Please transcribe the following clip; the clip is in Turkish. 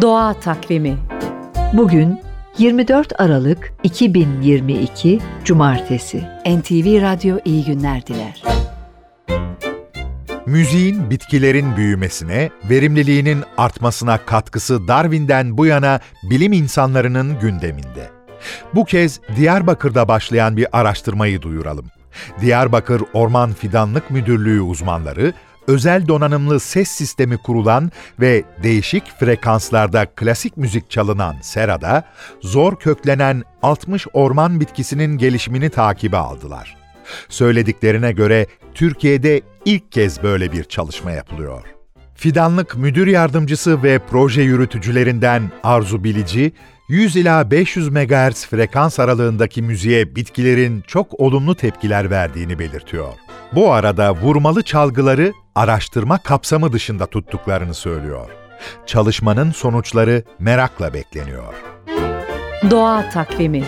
Doğa Takvimi Bugün 24 Aralık 2022 Cumartesi NTV Radyo iyi günler diler. Müziğin bitkilerin büyümesine, verimliliğinin artmasına katkısı Darwin'den bu yana bilim insanlarının gündeminde. Bu kez Diyarbakır'da başlayan bir araştırmayı duyuralım. Diyarbakır Orman Fidanlık Müdürlüğü uzmanları özel donanımlı ses sistemi kurulan ve değişik frekanslarda klasik müzik çalınan serada zor köklenen 60 orman bitkisinin gelişimini takibe aldılar. Söylediklerine göre Türkiye'de ilk kez böyle bir çalışma yapılıyor. Fidanlık Müdür Yardımcısı ve proje yürütücülerinden Arzu Bilici, 100 ila 500 MHz frekans aralığındaki müziğe bitkilerin çok olumlu tepkiler verdiğini belirtiyor. Bu arada vurmalı çalgıları araştırma kapsamı dışında tuttuklarını söylüyor. Çalışmanın sonuçları merakla bekleniyor. Doğa Takvimi